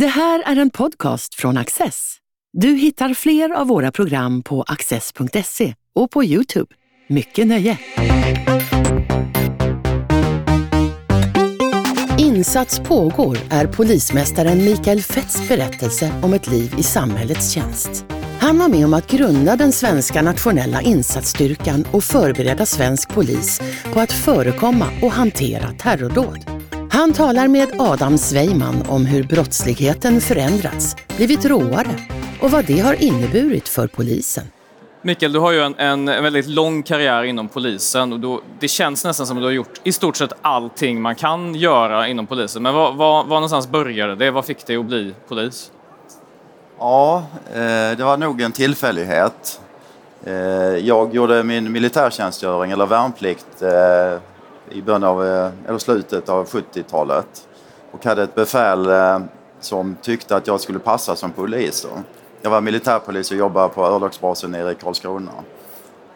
Det här är en podcast från Access. Du hittar fler av våra program på access.se och på Youtube. Mycket nöje! Insats pågår är polismästaren Mikael Fetts berättelse om ett liv i samhällets tjänst. Han var med om att grunda den svenska nationella insatsstyrkan och förbereda svensk polis på att förekomma och hantera terrordåd. Han talar med Adam Sveiman om hur brottsligheten förändrats, blivit råare och vad det har inneburit för polisen. Mikael, du har ju en, en, en väldigt lång karriär inom polisen och då, det känns nästan som att du har gjort i stort sett allting man kan göra inom polisen. Men var, var, var någonstans började det? Vad fick dig att bli polis? Ja, eh, det var nog en tillfällighet. Eh, jag gjorde min militärtjänstgöring, eller värnplikt, eh, i början av, eh, eller slutet av 70-talet och hade ett befäl eh, som tyckte att jag skulle passa som polis. Jag var militärpolis och jobbade på örlogsbasen nere i Karlskrona.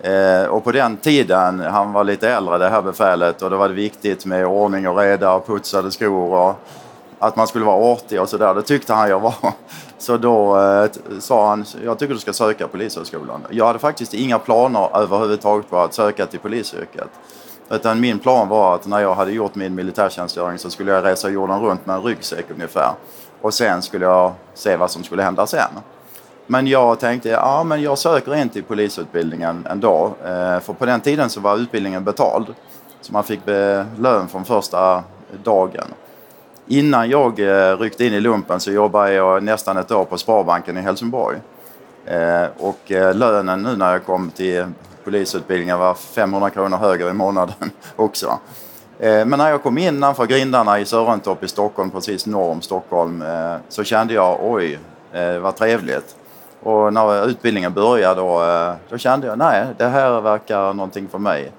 Eh, och på den tiden, han var lite äldre det här befälet och då var det viktigt med ordning och reda och putsade skor och att man skulle vara artig och sådär. Det tyckte han jag var. Så då eh, sa han, jag tycker du ska söka Polishögskolan. Jag hade faktiskt inga planer överhuvudtaget på att söka till polisyrket. Utan min plan var att när jag hade gjort min militärtjänstgöring så skulle jag resa jorden runt med en ryggsäck ungefär. Och sen skulle jag se vad som skulle hända sen. Men jag tänkte, ja men jag söker in till polisutbildningen ändå. Eh, för på den tiden så var utbildningen betald. Så man fick lön från första dagen. Innan jag eh, ryckte in i lumpen så jobbade jag nästan ett år på Sparbanken i Helsingborg. Eh, och eh, lönen nu när jag kom till polisutbildningen var 500 kronor högre i månaden också. Eh, men när jag kom innanför grindarna i Sörentorp i Stockholm, precis norr om Stockholm, så kände jag oj, vad trevligt. Och när utbildningen började då, då kände jag nej, det här verkar någonting för mig.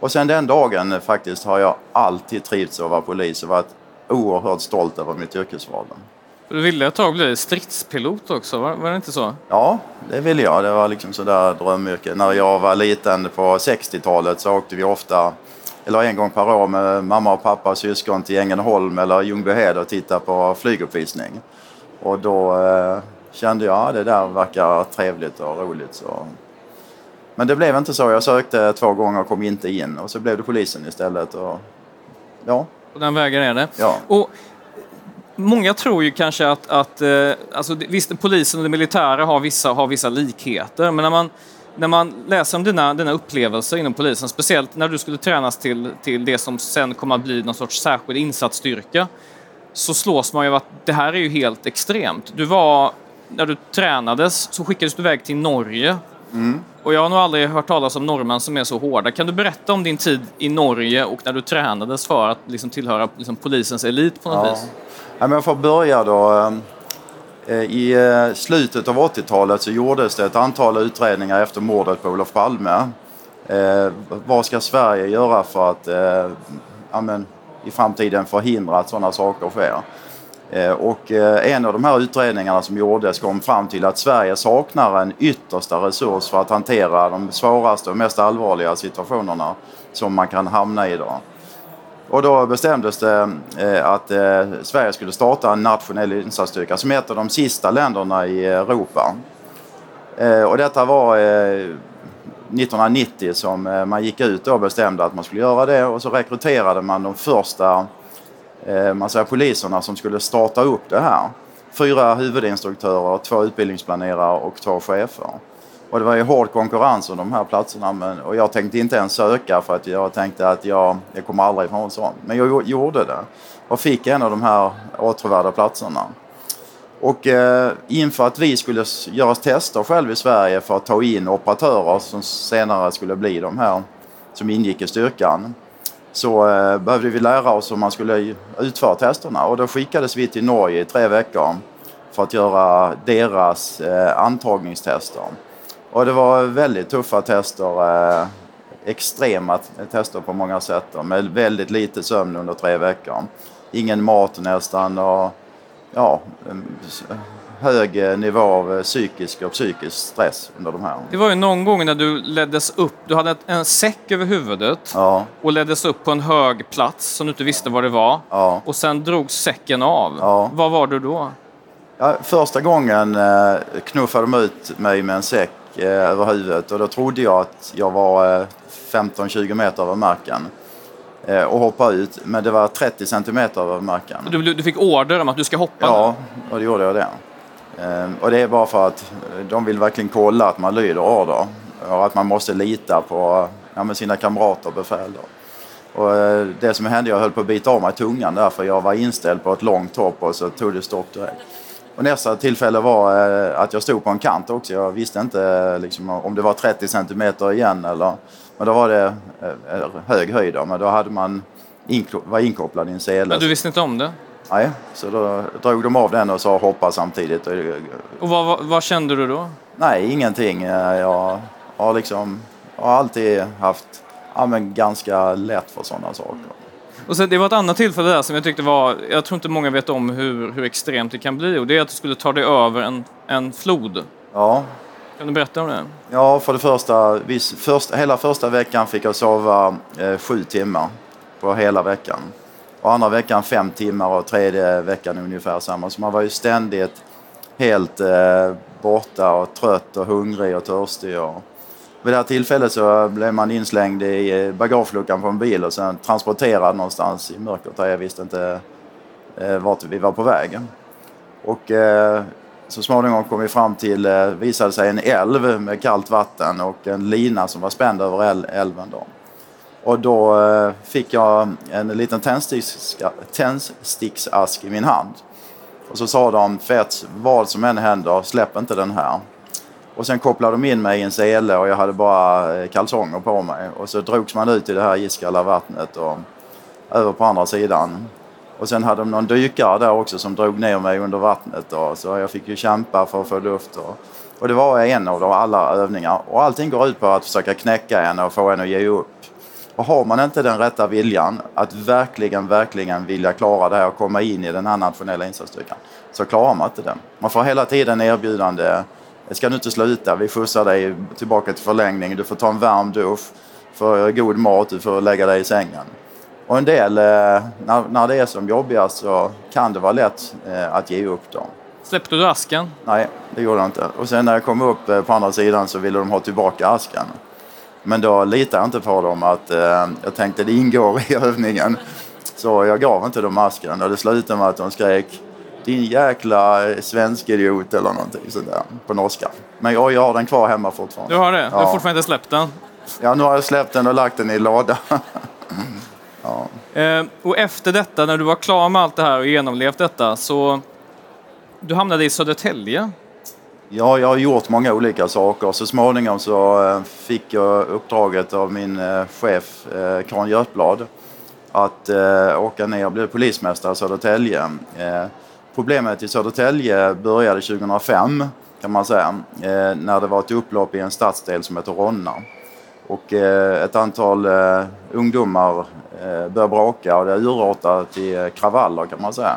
Och sen den dagen faktiskt har jag alltid trivts att vara polis och varit oerhört stolt över mitt yrkesval. Du ville ett tag bli stridspilot också, var, var det inte så? Ja, det ville jag. Det var liksom sådär drömyrke. När jag var liten på 60-talet så åkte vi ofta, eller en gång per år med mamma och pappa och syskon till Ängelholm eller Ljungbyhed och tittade på flyguppvisning. Och då eh, kände jag att det där verkar trevligt och roligt. Så. Men det blev inte så. Jag sökte två gånger och kom inte in och så blev det polisen istället. Och, ja, den vägen är det. Ja. Och många tror ju kanske att, att eh, alltså, visst, polisen och det militära har vissa, har vissa likheter, men när man, när man läser om dina, dina upplevelser inom polisen, speciellt när du skulle tränas till, till det som sen kommer att bli någon sorts särskild insatsstyrka, så slås man ju av att det här är ju helt extremt. Du var, när du tränades så skickades du iväg till Norge Mm. Och jag har nog aldrig hört talas om norrmän som är så hårda. Kan du berätta om din tid i Norge och när du tränades för att liksom tillhöra liksom polisens elit på något ja. vis? Men jag får börja då. Eh, eh, I eh, slutet av 80-talet så gjordes det ett antal utredningar efter mordet på Olof Palme. Eh, vad ska Sverige göra för att eh, i framtiden förhindra att sådana saker sker? Eh, och en av de här utredningarna som gjordes kom fram till att Sverige saknar en yttersta resurs för att hantera de svåraste och mest allvarliga situationerna som man kan hamna i idag. Och då bestämdes det eh, att eh, Sverige skulle starta en nationell insatsstyrka som är ett av de sista länderna i Europa. Eh, och detta var 1990 som man gick ut och bestämde att man skulle göra det och så rekryterade man de första man säger, poliserna som skulle starta upp det här. Fyra huvudinstruktörer, två utbildningsplanerare och två chefer. Och det var ju hård konkurrens om de här platserna men, och jag tänkte inte ens söka för att jag tänkte att jag, jag kommer aldrig få en sån. Men jag gjorde det och fick en av de här åtråvärda platserna. Och eh, inför att vi skulle göra tester själv i Sverige för att ta in operatörer som senare skulle bli de här som ingick i styrkan så eh, behövde vi lära oss hur man skulle utföra testerna och då skickades vi till Norge i tre veckor för att göra deras eh, antagningstester. Och det var väldigt tuffa tester, eh, extrema tester på många sätt med väldigt lite sömn under tre veckor. Ingen mat nästan och ja, hög eh, nivå av eh, psykisk och psykisk stress under de här. Det var ju någon gång när du leddes upp, du hade en säck över huvudet ja. och leddes upp på en hög plats som du inte visste vad det var. Ja. Och sen drogs säcken av. Ja. Var var du då? Ja, första gången eh, knuffade de ut mig med en säck över huvudet och då trodde jag att jag var eh, 15-20 meter över marken eh, och hoppade ut. Men det var 30 centimeter över marken. Du, du fick order om att du ska hoppa? Ja, och då gjorde jag det. Eh, och det är bara för att de vill verkligen kolla att man lyder order och att man måste lita på ja, sina kamrater och befäl. Då. Och eh, det som hände, jag höll på att bita av mig tungan där för jag var inställd på ett långt hopp och så tog det stopp direkt. Och nästa tillfälle var eh, att jag stod på en kant också. Jag visste inte liksom, om det var 30 centimeter igen eller... Men då var det eh, hög höjd då, men då hade man inklo- var inkopplad i en sele. Men du visste inte om det? Nej, så då drog de av den och sa hoppa samtidigt. Och vad, vad, vad kände du då? Nej, ingenting. Jag har liksom... Jag har alltid haft ja, men ganska lätt för sådana saker. Och sen, det var ett annat tillfälle där som jag tyckte var, jag tror inte många vet om hur, hur extremt det kan bli och det är att du skulle ta dig över en, en flod. Ja. Kan du berätta om det? Ja, för det första, vis, först, hela första veckan fick jag sova eh, sju timmar på hela veckan. Och andra veckan fem timmar och tredje veckan ungefär samma. Så man var ju ständigt helt eh, borta och trött och hungrig och törstig. Och, vid det här tillfället så blev man inslängd i eh, bagageluckan på en bil och sen transporterad någonstans i mörkret där jag visste inte eh, vart vi var på väg. Och eh, så småningom kom vi fram till, visade sig en älv med kallt vatten och en lina som var spänd över älven. Då. Och då fick jag en liten tändsticksask i min hand. Och så sa de, Fets, vad som än händer, släpp inte den här. Och sen kopplade de in mig i en sele och jag hade bara eh, kalsonger på mig. Och så drogs man ut i det här iskalla vattnet och över på andra sidan. Och sen hade de någon dykare där också som drog ner mig under vattnet. Då. Så jag fick ju kämpa för att få luft. Och, och det var en av de alla övningar. Och allting går ut på att försöka knäcka en och få en att ge upp. Och har man inte den rätta viljan att verkligen, verkligen vilja klara det här och komma in i den här nationella insatsstyrkan så klarar man inte det. Man får hela tiden erbjudande Ska du inte sluta? Vi skjutsar dig tillbaka till förlängning. Du får ta en varm dusch, får god mat, du får lägga dig i sängen. Och en del, eh, när, när det är som jobbigast så kan det vara lätt eh, att ge upp då. Släppte du asken? Nej, det gjorde jag inte. Och sen när jag kom upp eh, på andra sidan så ville de ha tillbaka asken. Men då litade jag inte på dem att jag tänkte det ingår i övningen. Så jag gav inte dem asken och det slutade med att de skrek din jäkla svensk-idiot eller någonting sådär på norska. Men jag, jag har den kvar hemma fortfarande. Du har det? Du har fortfarande inte släppt den? Ja, nu har jag släppt den och lagt den i låda. ja. eh, och efter detta, när du var klar med allt det här och genomlevt detta, så du hamnade i Södertälje? Ja, jag har gjort många olika saker. Så småningom så eh, fick jag uppdraget av min eh, chef eh, Karin Götblad att åka ner och bli polismästare i Södertälje. Problemet i Södertälje började 2005 kan man säga, eh, när det var ett upplopp i en stadsdel som heter Ronna. Och eh, ett antal eh, ungdomar eh, började bråka och det urartade eh, till kravaller kan man säga.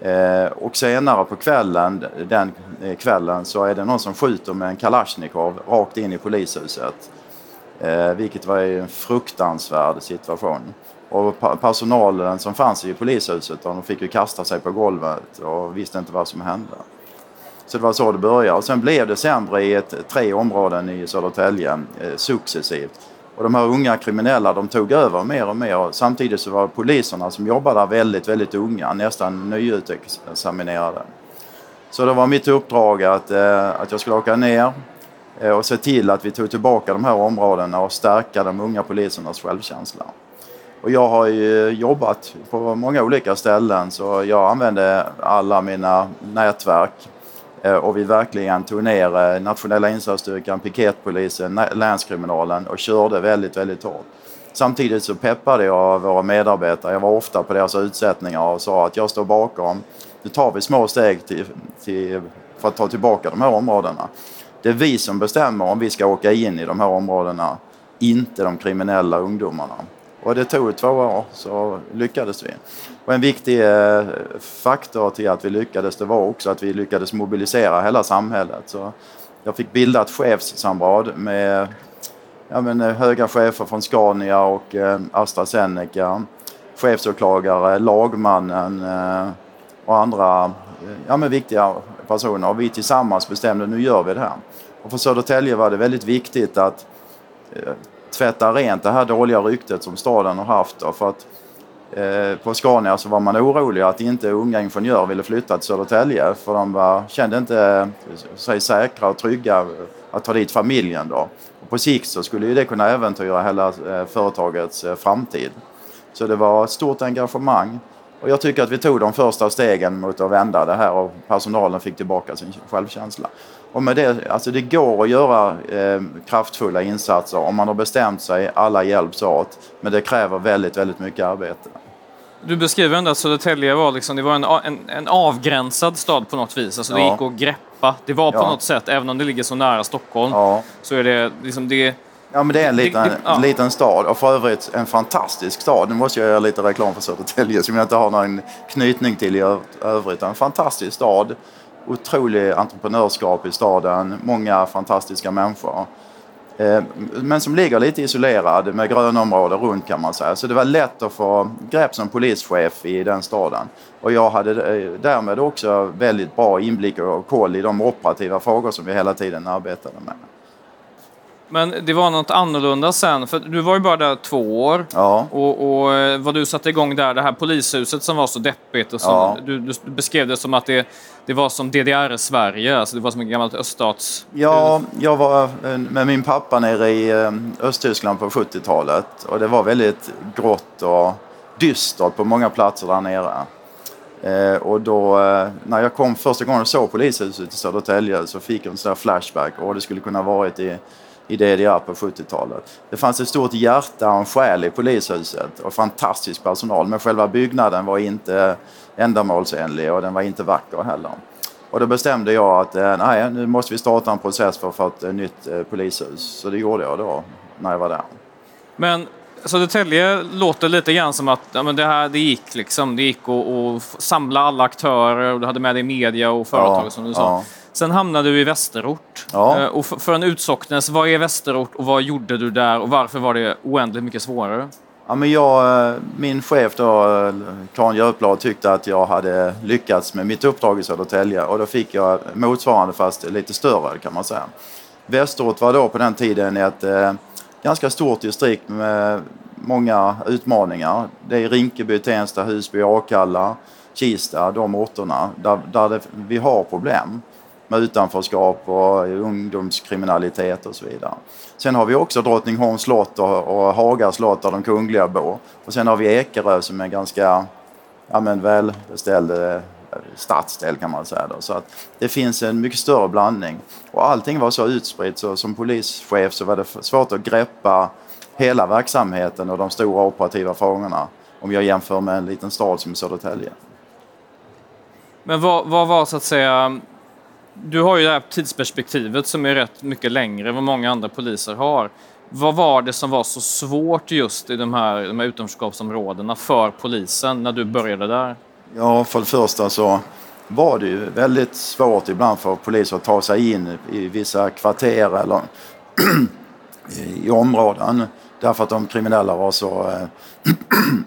Eh, och senare på kvällen, den kvällen så är det någon som skjuter med en kalasjnikov rakt in i polishuset. Eh, vilket var en fruktansvärd situation. Och personalen som fanns i polishuset de fick ju kasta sig på golvet och visste inte vad som hände. Så det var så det började. Och sen blev det sämre i ett, tre områden i Södertälje eh, successivt. Och de här unga kriminella de tog över mer och mer. Samtidigt så var poliserna som jobbade där väldigt, väldigt unga, nästan nyutexaminerade. Så det var mitt uppdrag att, eh, att jag skulle åka ner Eh, och se till att vi tog tillbaka de här områdena och stärka de unga polisernas självkänsla. Och jag har ju jobbat på många olika ställen så jag använde alla mina nätverk eh, och vi verkligen tog ner eh, nationella insatsstyrkan, piketpolisen, länskriminalen och körde väldigt, väldigt hårt. Samtidigt så peppade jag våra medarbetare. Jag var ofta på deras utsättningar och sa att jag står bakom. Nu tar vi små steg till, till, för att ta tillbaka de här områdena. Det är vi som bestämmer om vi ska åka in i de här områdena, inte de kriminella ungdomarna. Och det tog två år så lyckades vi. Och en viktig eh, faktor till att vi lyckades det var också att vi lyckades mobilisera hela samhället. Så jag fick bilda ett chefssamråd med ja, men, eh, höga chefer från Scania och eh, AstraZeneca, chefsåklagare, lagmannen eh, och andra ja, men viktiga personer och vi tillsammans bestämde nu gör vi det här. Och för Södertälje var det väldigt viktigt att eh, tvätta rent det här dåliga ryktet som staden har haft. Då, för att eh, på Scania så var man orolig att inte unga ingenjörer ville flytta till Södertälje för de var, kände inte eh, sig säkra och trygga eh, att ta dit familjen. Då. Och på sikt så skulle ju det kunna äventyra hela eh, företagets eh, framtid. Så det var ett stort engagemang. Och jag tycker att vi tog de första stegen mot att vända det här och personalen fick tillbaka sin självkänsla. Och med det, alltså det går att göra eh, kraftfulla insatser om man har bestämt sig, alla hjälps åt. Men det kräver väldigt, väldigt mycket arbete. Du beskriver ändå att Södertälje var, liksom, det var en, en, en avgränsad stad på något vis. Alltså det gick att greppa. Det var på Ja. något sätt, även om det ligger så nära Stockholm, Ja. så är det liksom det... Ja men det är en Det- liten, det- ja. liten stad och för övrigt en fantastisk stad. Nu måste jag göra lite reklam för Södertälje som jag inte har någon knytning till i övrigt. En fantastisk stad, otrolig entreprenörskap i staden, många fantastiska människor. Eh, Men som ligger lite isolerad med grönområden runt kan man säga. Så det var lätt att få grepp som polischef i den staden. Och jag hade eh, därmed också väldigt bra inblick och koll i de operativa frågor som vi hela tiden arbetade med. Men det var något annorlunda sen, för du var ju bara där två år. Ja. Och, och eh, vad du satte igång där, det här polishuset som var så deppigt och som, Ja. du, du beskrev det som att det, det var som DDR-Sverige, alltså det var som ett gammalt öststats... Ja, jag var eh, med min pappa nere i eh, Östtyskland på 70-talet och det var väldigt grått och dystert på många platser där nere. Och då, när jag kom första gången och såg polishuset i Södertälje så fick jag en sån där flashback och det skulle kunna varit i, i DDR på 70-talet. Det fanns ett stort hjärta och en själ i polishuset och fantastisk personal men själva byggnaden var inte ändamålsenlig och den var inte vacker heller. Och då bestämde jag att eh, nej, nu måste vi starta en process för att få ett eh, nytt eh, polishus. Så det gjorde jag då när jag var där. Men Södertälje låter lite grann som att ja, men det här det gick liksom. Det gick att, att samla alla aktörer och du hade med dig media och företag Ja, som du sa. ja. Sen hamnade du i Västerort. Ja. Eh, Och för, en utsocknes, vad är Västerort och vad gjorde du där och varför var det oändligt mycket svårare? Ja, men jag, eh, min chef då, eh, Karin Götblad, tyckte att jag hade lyckats med mitt uppdrag i Södertälje och då fick jag motsvarande fast lite större kan man säga. Västerort var då på den tiden ett eh, ganska stort distrikt med många utmaningar. Det är Rinkeby, Tensta, Husby, Akalla, Kista, de orterna där, där det, vi har problem med utanförskap och ungdomskriminalitet och så vidare. Sen har vi också Drottningholms slott och, och Haga slott där de kungliga bor. Och sen har vi Ekerö som är en ganska ja, men välbeställd eh, stadsdel kan man säga. Då. Så att det finns en mycket större blandning. Och allting var så utspritt så som polischef så var det svårt att greppa hela verksamheten och de stora operativa frågorna om jag jämför med en liten stad som Södertälje. Men vad, vad var så att säga... Du har ju det här tidsperspektivet som är rätt mycket längre än vad många andra poliser har. Vad var det som var så svårt just i de här, de här utanförskapsområdena för polisen när du började där? Ja, för det första så var det ju väldigt svårt ibland för poliser att ta sig in i vissa kvarter eller i områden därför att de kriminella var så eh,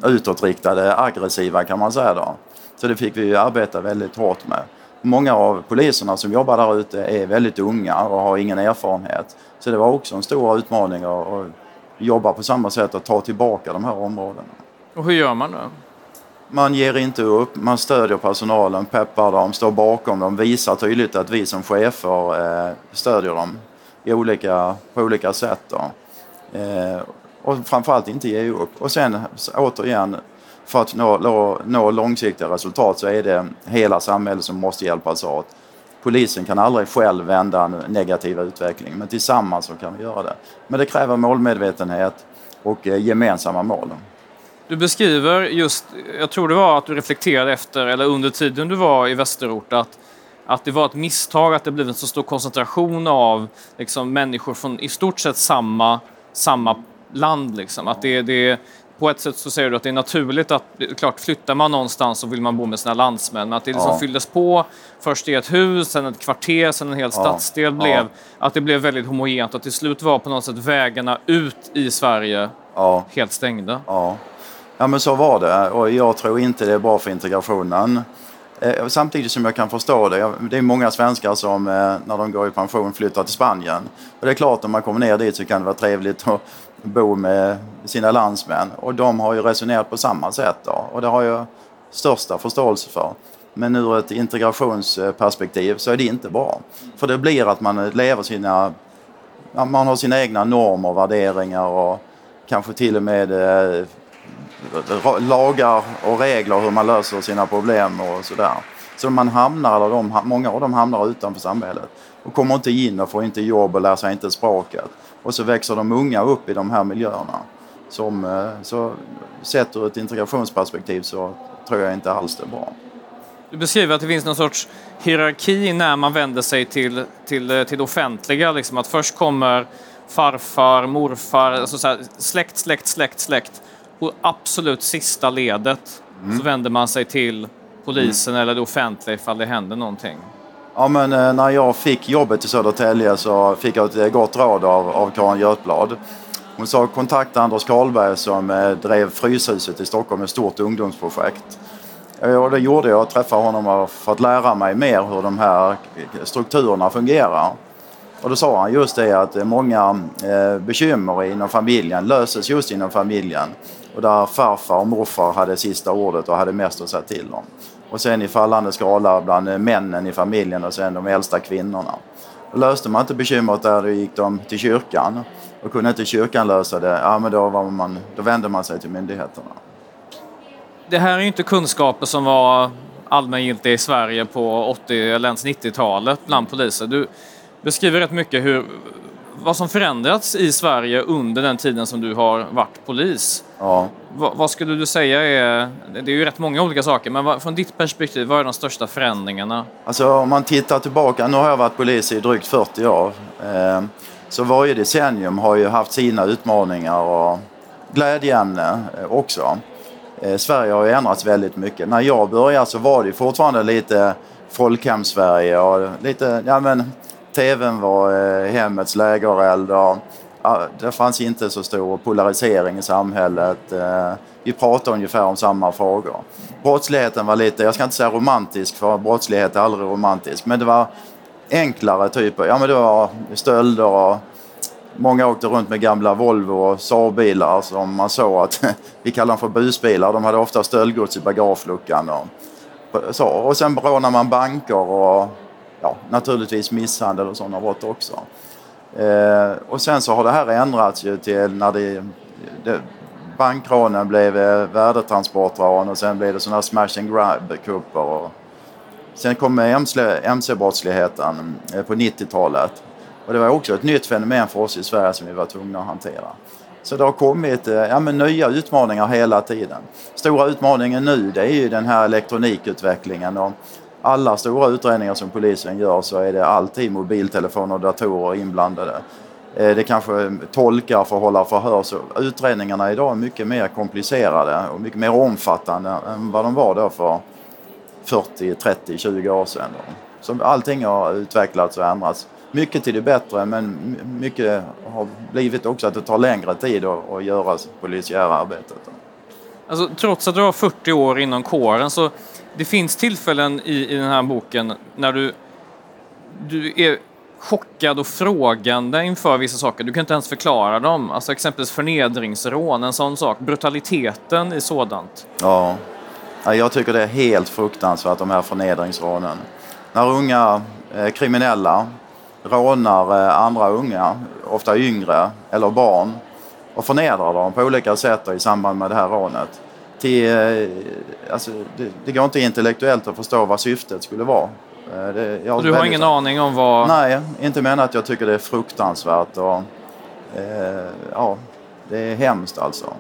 utåtriktade, aggressiva kan man säga då. Så det fick vi ju arbeta väldigt hårt med. Många av poliserna som jobbar där ute är väldigt unga och har ingen erfarenhet. Så det var också en stor utmaning att, jobba på samma sätt och ta tillbaka de här områdena. Och hur gör man då? Man ger inte upp, man stödjer personalen, peppar dem, står bakom dem, visar tydligt att vi som chefer eh, stödjer dem i olika, på olika sätt. Då. Eh, och framförallt inte ge upp. Och sen återigen, för att nå, nå, nå långsiktiga resultat så är det hela samhället som måste hjälpas åt. Polisen kan aldrig själv vända en negativ utveckling, men tillsammans så kan vi göra det. Men det kräver målmedvetenhet och eh, gemensamma mål. Du beskriver just, jag tror det var att du reflekterade efter, eller under tiden du var i Västerort, att, att det var ett misstag att det blev en så stor koncentration av liksom, människor från i stort sett samma, samma land. Liksom. Att det, det, på ett sätt så säger du att det är naturligt att, klart flyttar man någonstans så vill man bo med sina landsmän, men att det liksom Ja. fylldes på först i ett hus, sen ett kvarter, sen en hel stadsdel blev, Ja. att det blev väldigt homogent och till slut var på något sätt vägarna ut i Sverige Ja. helt stängda. Ja. ja, men så var det och jag tror inte det är bra för integrationen. Eh, samtidigt som jag kan förstå det. Det är många svenskar som eh, när de går i pension flyttar till Spanien. Och det är klart om man kommer ner dit så kan det vara trevligt att bo med sina landsmän. Och de har ju resonerat på samma sätt då. Och det har jag största förståelse för. Men ur ett integrationsperspektiv så är det inte bra. För det blir att man lever sina... Man har sina egna normer, och värderingar och kanske till och med eh, lagar och regler hur man löser sina problem och sådär. Så man hamnar, eller de, många av dem hamnar utanför samhället och kommer inte in och får inte jobb och lär sig inte språket. Och så växer de unga upp i de här miljöerna. Som, eh, så sett ur ett integrationsperspektiv så tror jag inte alls det är bra. Du beskriver att det finns någon sorts hierarki när man vänder sig till, till, eh, till det offentliga. Liksom att först kommer farfar, morfar, alltså så här, släkt, släkt, släkt, släkt. Och absolut sista ledet mm. så vänder man sig till polisen mm. eller det offentliga ifall det händer någonting. Ja, men eh, när jag fick jobbet i Södertälje så fick jag ett eh, gott råd av, av Karin Götblad. Hon sa kontakta Anders Karlberg som eh, drev Fryshuset i Stockholm, ett stort ungdomsprojekt. Och det gjorde jag, träffade honom för att lära mig mer hur de här strukturerna fungerar. Och då sa han just det att många bekymmer inom familjen löses just inom familjen. Och där farfar och morfar hade sista ordet och hade mest att säga till om. Och sen i fallande skala bland männen i familjen och sen de äldsta kvinnorna. Och löste man inte bekymret där då gick de till kyrkan. Och kunde inte kyrkan lösa det, ja men då, var man, då vände man sig till myndigheterna. Det här är ju inte kunskaper som var allmängiltiga i Sverige på 80 eller ens 90-talet bland poliser. Du beskriver rätt mycket hur vad som förändrats i Sverige under den tiden som du har varit polis. Ja. Va, vad skulle du säga är, det är ju rätt många olika saker, men vad, från ditt perspektiv, vad är de största förändringarna? Alltså om man tittar tillbaka, nu har jag varit polis i drygt 40 år. Eh, så varje decennium har ju haft sina utmaningar och glädjeämne eh, också. Eh, Sverige har ju ändrats väldigt mycket. När jag började så var det fortfarande lite folkhem-Sverige och lite, ja men TVn var eh, hemmets lägereld och det fanns inte så stor polarisering i samhället. Eh, vi pratade ungefär om samma frågor. Brottsligheten var lite, jag ska inte säga romantisk för brottslighet är aldrig romantisk, men det var enklare typer. Ja men det var stölder och många åkte runt med gamla Volvo och Saab-bilar som man såg att, vi kallar dem för busbilar, de hade ofta stöldgods i bagageluckan. Och, så. och sen rånade man banker och ja, naturligtvis misshandel och sådana brott också. Eh, och sen så har det här ändrats ju till när det, det bankrånen blev eh, värdetransportrån och sen blev det sådana här smash and grab-kupper. Sen kom mc-brottsligheten eh, på 90-talet. Och det var också ett nytt fenomen för oss i Sverige som vi var tvungna att hantera. Så det har kommit eh, ja, men nya utmaningar hela tiden. Stora utmaningen nu det är ju den här elektronikutvecklingen. Och alla stora utredningar som polisen gör så är det alltid mobiltelefoner och datorer inblandade. Eh, det kanske tolkar för att hålla förhör. Så utredningarna idag är mycket mer komplicerade och mycket mer omfattande än vad de var då för 40, 30, 20 år sedan. Så allting har utvecklats och ändrats. Mycket till det bättre men mycket har blivit också att det tar längre tid att göra polisiära arbetet. Alltså, trots att du har 40 år inom kåren så det finns tillfällen i, i den här boken när du, du är chockad och frågande inför vissa saker. Du kan inte ens förklara dem. Alltså exempelvis förnedringsrån, en sån sak. Brutaliteten i sådant. Ja, jag tycker det är helt fruktansvärt de här förnedringsrånen. När unga eh, kriminella rånar eh, andra unga, ofta yngre eller barn och förnedrar dem på olika sätt i samband med det här rånet till, eh, alltså, det, det går inte intellektuellt att förstå vad syftet skulle vara. Eh, det, jag du har ingen aning om vad... Nej, inte men att jag tycker det är fruktansvärt och eh, ja, det är hemskt alltså.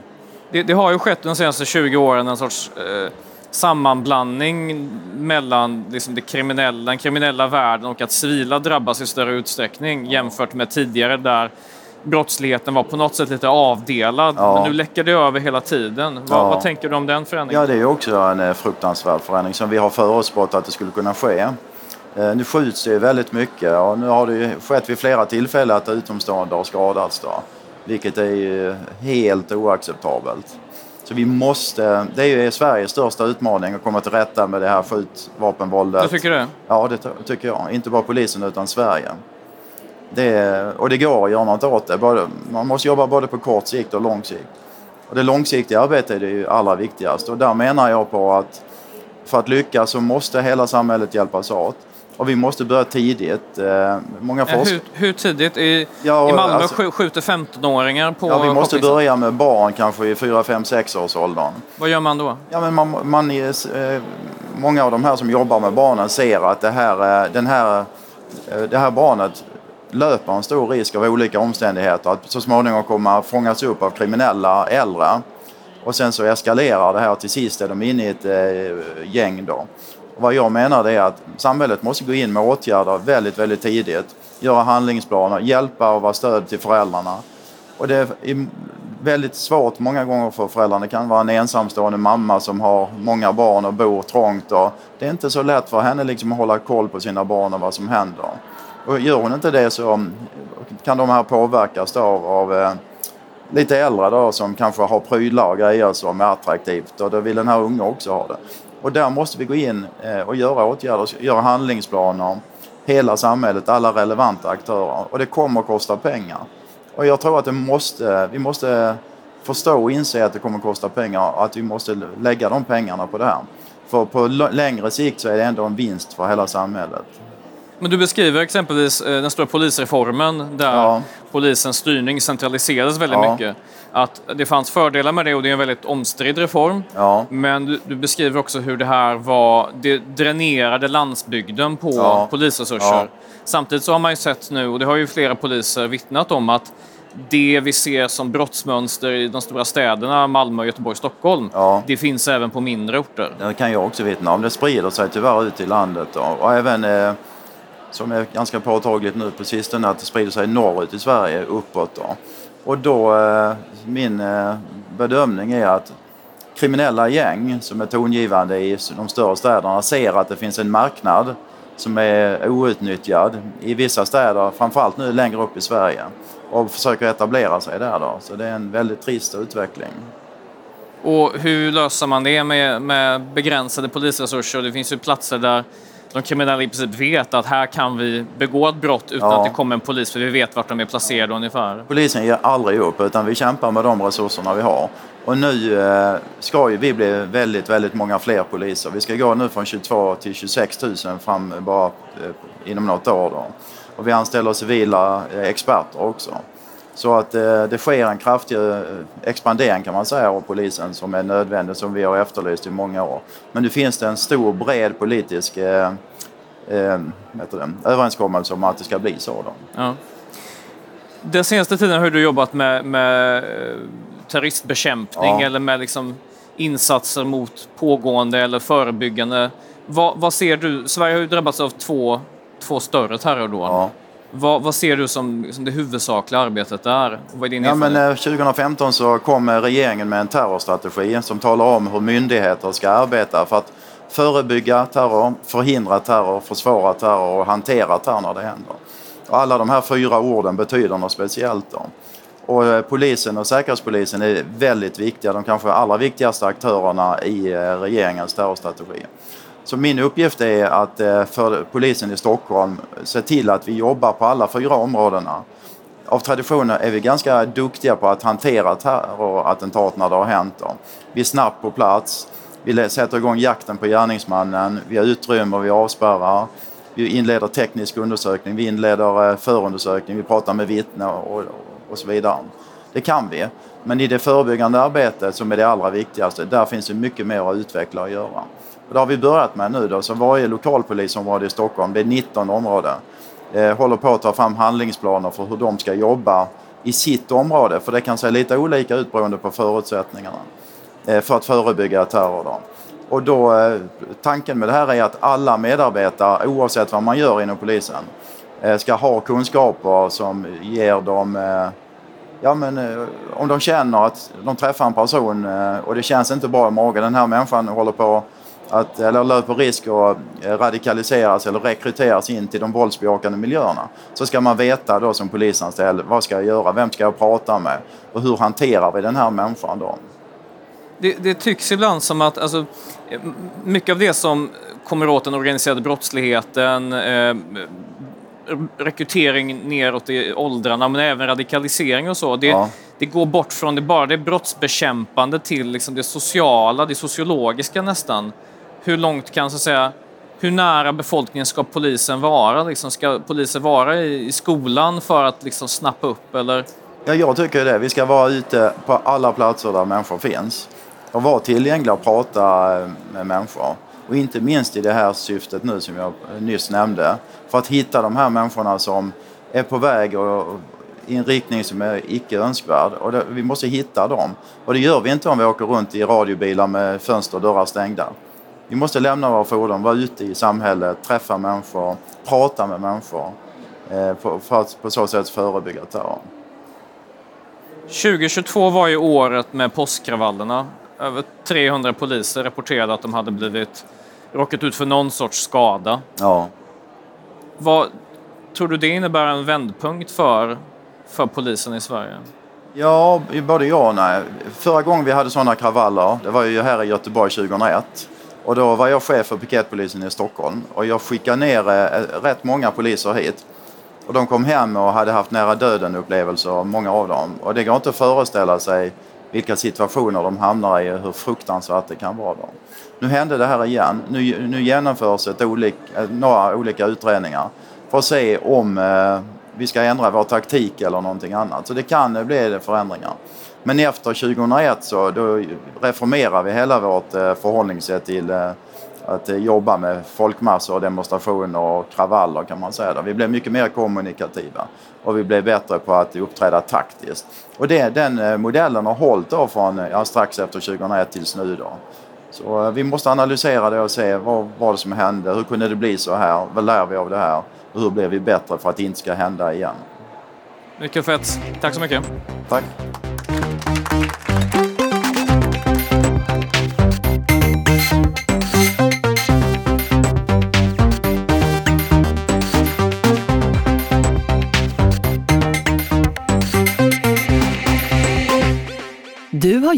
Det, det, har ju skett de senaste 20 åren en sorts eh, sammanblandning mellan liksom det kriminella, den kriminella världen och att civila drabbas i större utsträckning jämfört med tidigare där brottsligheten var på något sätt lite avdelad. Ja. Men nu läcker det över hela tiden. Vad, ja. vad, tänker du om den förändringen? Ja, det är också en eh, fruktansvärd förändring som vi har förutspått att det skulle kunna ske. Eh, nu skjuts det väldigt mycket och nu har det skett vid flera tillfällen att utomstående har skadats. Då, vilket är helt oacceptabelt. Så vi måste, det är Sveriges största utmaning att komma till rätta med det här skjutvapenvåldet. Du tycker det? Ja, det tycker jag. Inte bara polisen utan Sverige. Det, och det går att göra något åt det. Både, man måste jobba både på kort sikt och lång sikt. Och det långsiktiga arbetet är ju allra viktigast och där menar jag på att för att lyckas så måste hela samhället hjälpas åt. Och vi måste börja tidigt. Eh, många forsk- hur, hur tidigt? I, ja, i Malmö alltså, skjuter 15-åringar på Ja, vi måste börja med barn kanske i 4, 5, 6 års åldern. Vad gör man då? Ja, men man, man är, eh, många av de här som jobbar med barnen ser att det här, den här, det här barnet löper en stor risk av olika omständigheter att så småningom komma fångas upp av kriminella äldre. Och sen så eskalerar det här och till sist är de inne i ett eh, gäng då. Och vad jag menar är att samhället måste gå in med åtgärder väldigt, väldigt tidigt. Göra handlingsplaner, hjälpa och vara stöd till föräldrarna. Och det är väldigt svårt många gånger för föräldrarna. Det kan vara en ensamstående mamma som har många barn och bor trångt. Och det är inte så lätt för henne liksom att hålla koll på sina barn och vad som händer. Och gör hon inte det så um, kan de här påverkas av, av eh, lite äldre då som kanske har prylar och grejer som är attraktivt och då vill den här unga också ha det. Och där måste vi gå in eh, och göra åtgärder, göra handlingsplaner. Hela samhället, alla relevanta aktörer. Och det kommer att kosta pengar. Och jag tror att det måste, vi måste förstå och inse att det kommer att kosta pengar och att vi måste lägga de pengarna på det här. För på längre sikt så är det ändå en vinst för hela samhället. Men du beskriver exempelvis eh, den stora polisreformen där ja. polisens styrning centraliserades väldigt ja. mycket. Att det fanns fördelar med det och det är en väldigt omstridd reform. Ja. Men du, du, beskriver också hur det här var, det dränerade landsbygden på polisresurser. Samtidigt så har man ju sett nu, och det har ju flera poliser vittnat om, att det vi ser som brottsmönster i de stora städerna, Malmö, Göteborg, Stockholm, ja. det finns även på mindre orter. Det kan jag också vittna om. Det sprider sig tyvärr ut i landet och, och även eh, som är ganska påtagligt nu på sistone, att det sprider sig norrut i Sverige, uppåt. Då. Och då, eh, min eh, bedömning är att kriminella gäng som är tongivande i de större städerna ser att det finns en marknad som är outnyttjad i vissa städer, framförallt nu längre upp i Sverige och försöker etablera sig där. Då. Så det är en väldigt trist utveckling. Och hur löser man det med, med begränsade polisresurser? Det finns ju platser där de kriminella i princip vet att här kan vi begå ett brott utan ja. att det kommer en polis för vi vet vart de är placerade ungefär. Polisen ger aldrig upp utan vi kämpar med de resurserna vi har. Och nu eh, ska ju vi bli väldigt, väldigt många fler poliser. Vi ska gå nu från 22 till 26 000 fram bara eh, inom något år. Då. Och vi anställer civila eh, experter också. Så att eh, det sker en kraftig eh, expandering kan man säga av polisen som är nödvändig som vi har efterlyst i många år. Men nu finns det en stor bred politisk eh, eh, överenskommelse om att det ska bli så. Då. Ja. Den senaste tiden har du jobbat med, med eh, terroristbekämpning ja. eller med liksom insatser mot pågående eller förebyggande. Vad, vad, ser du? Sverige har ju drabbats av två, två större terrordåd. Ja. Vad, vad, ser du som, som det huvudsakliga arbetet där? Vad är din ja, men, 2015 eh, så kom eh, regeringen med en terrorstrategi som talar om hur myndigheter ska arbeta för att förebygga terror, förhindra terror, försvåra terror och hantera terror när det händer. Och alla de här fyra orden betyder något speciellt. Då. Och eh, polisen och säkerhetspolisen är väldigt viktiga, de kanske allra viktigaste aktörerna i regeringens terrorstrategi. Så min uppgift är att eh, för polisen i Stockholm se till att vi jobbar på alla fyra områdena. Av tradition är vi ganska duktiga på att hantera terrorattentat när det har hänt. Vi är snabbt på plats. Vi sätter igång jakten på gärningsmannen. Vi utrymmer, vi avspärrar. Vi inleder teknisk undersökning, vi inleder eh, förundersökning, vi pratar med vittnen och, och så vidare. Det kan vi. Men i det förebyggande arbetet som är det allra viktigaste, där finns det mycket mer att utveckla och göra. Och det har vi börjat med nu då, så varje lokalpolisområde i Stockholm, det är 19 områden, eh, håller på att ta fram handlingsplaner för hur de ska jobba i sitt område. För det kan se lite olika ut beroende på förutsättningarna eh, för att förebygga terror. Då. Och då, eh, tanken med det här är att alla medarbetare, oavsett vad man gör inom polisen, eh, ska ha kunskaper som ger dem eh, Ja men eh, om de känner att de träffar en person eh, och det känns inte bra i magen, den här människan håller på att, eller löper risk att eh, radikaliseras eller rekryteras in till de våldsbejakande miljöerna så ska man veta då som polisanställd vad ska jag göra, vem ska jag prata med och hur hanterar vi den här människan då? det, det tycks ibland som att alltså, mycket av det som kommer åt den organiserade brottsligheten, eh, rekrytering neråt i åldrarna, men även radikalisering och så. Det, ja. det går bort från det bara det brottsbekämpande till liksom det sociala, det sociologiska nästan. Hur långt kan, så att säga, hur nära befolkningen ska polisen vara? Liksom, ska polisen vara i, i skolan för att liksom snappa upp eller? Ja, jag tycker det. Vi ska vara ute på alla platser där människor finns och vara tillgängliga och prata med människor. Och inte minst i det här syftet nu som jag nyss nämnde. För att hitta de här människorna som är på väg och, i en riktning som är icke önskvärd. Och det, vi måste hitta dem. Och det gör vi inte om vi åker runt i radiobilar med fönster och dörrar stängda. Vi måste lämna våra fordon, vara ute i samhället, träffa människor, prata med människor eh, för att på så sätt förebygga terror. 2022 var ju året med påskkravallerna. Över 300 poliser rapporterade att de hade blivit råkat ut för någon sorts skada. Ja. Vad tror du det innebär en vändpunkt för, för polisen i Sverige? Ja, både ja och nej. Förra gången vi hade sådana kravaller, det var ju här i Göteborg 2001. Och då var jag chef för piketpolisen i Stockholm och jag skickade ner eh, rätt många poliser hit. Och de kom hem och hade haft nära döden upplevelser, många av dem. Och det går inte att föreställa sig vilka situationer de hamnar i och hur fruktansvärt det kan vara. Då. Nu hände det här igen. Nu, nu genomförs ett olik, eh, några olika utredningar för att se om eh, vi ska ändra vår taktik eller någonting annat. Så det kan bli förändringar. Men efter 2001 så då reformerar vi hela vårt eh, förhållningssätt till eh, att eh, jobba med folkmassor, demonstrationer och kravaller kan man säga. Vi blev mycket mer kommunikativa och vi blev bättre på att uppträda taktiskt. Och det, den eh, modellen har hållit då från ja, strax efter 2001 tills nu. Då. Så vi måste analysera det och se vad var det som hände, hur kunde det bli så här, vad lär vi av det här och hur blir vi bättre för att det inte ska hända igen. Mycket fett. Tack så mycket. Tack.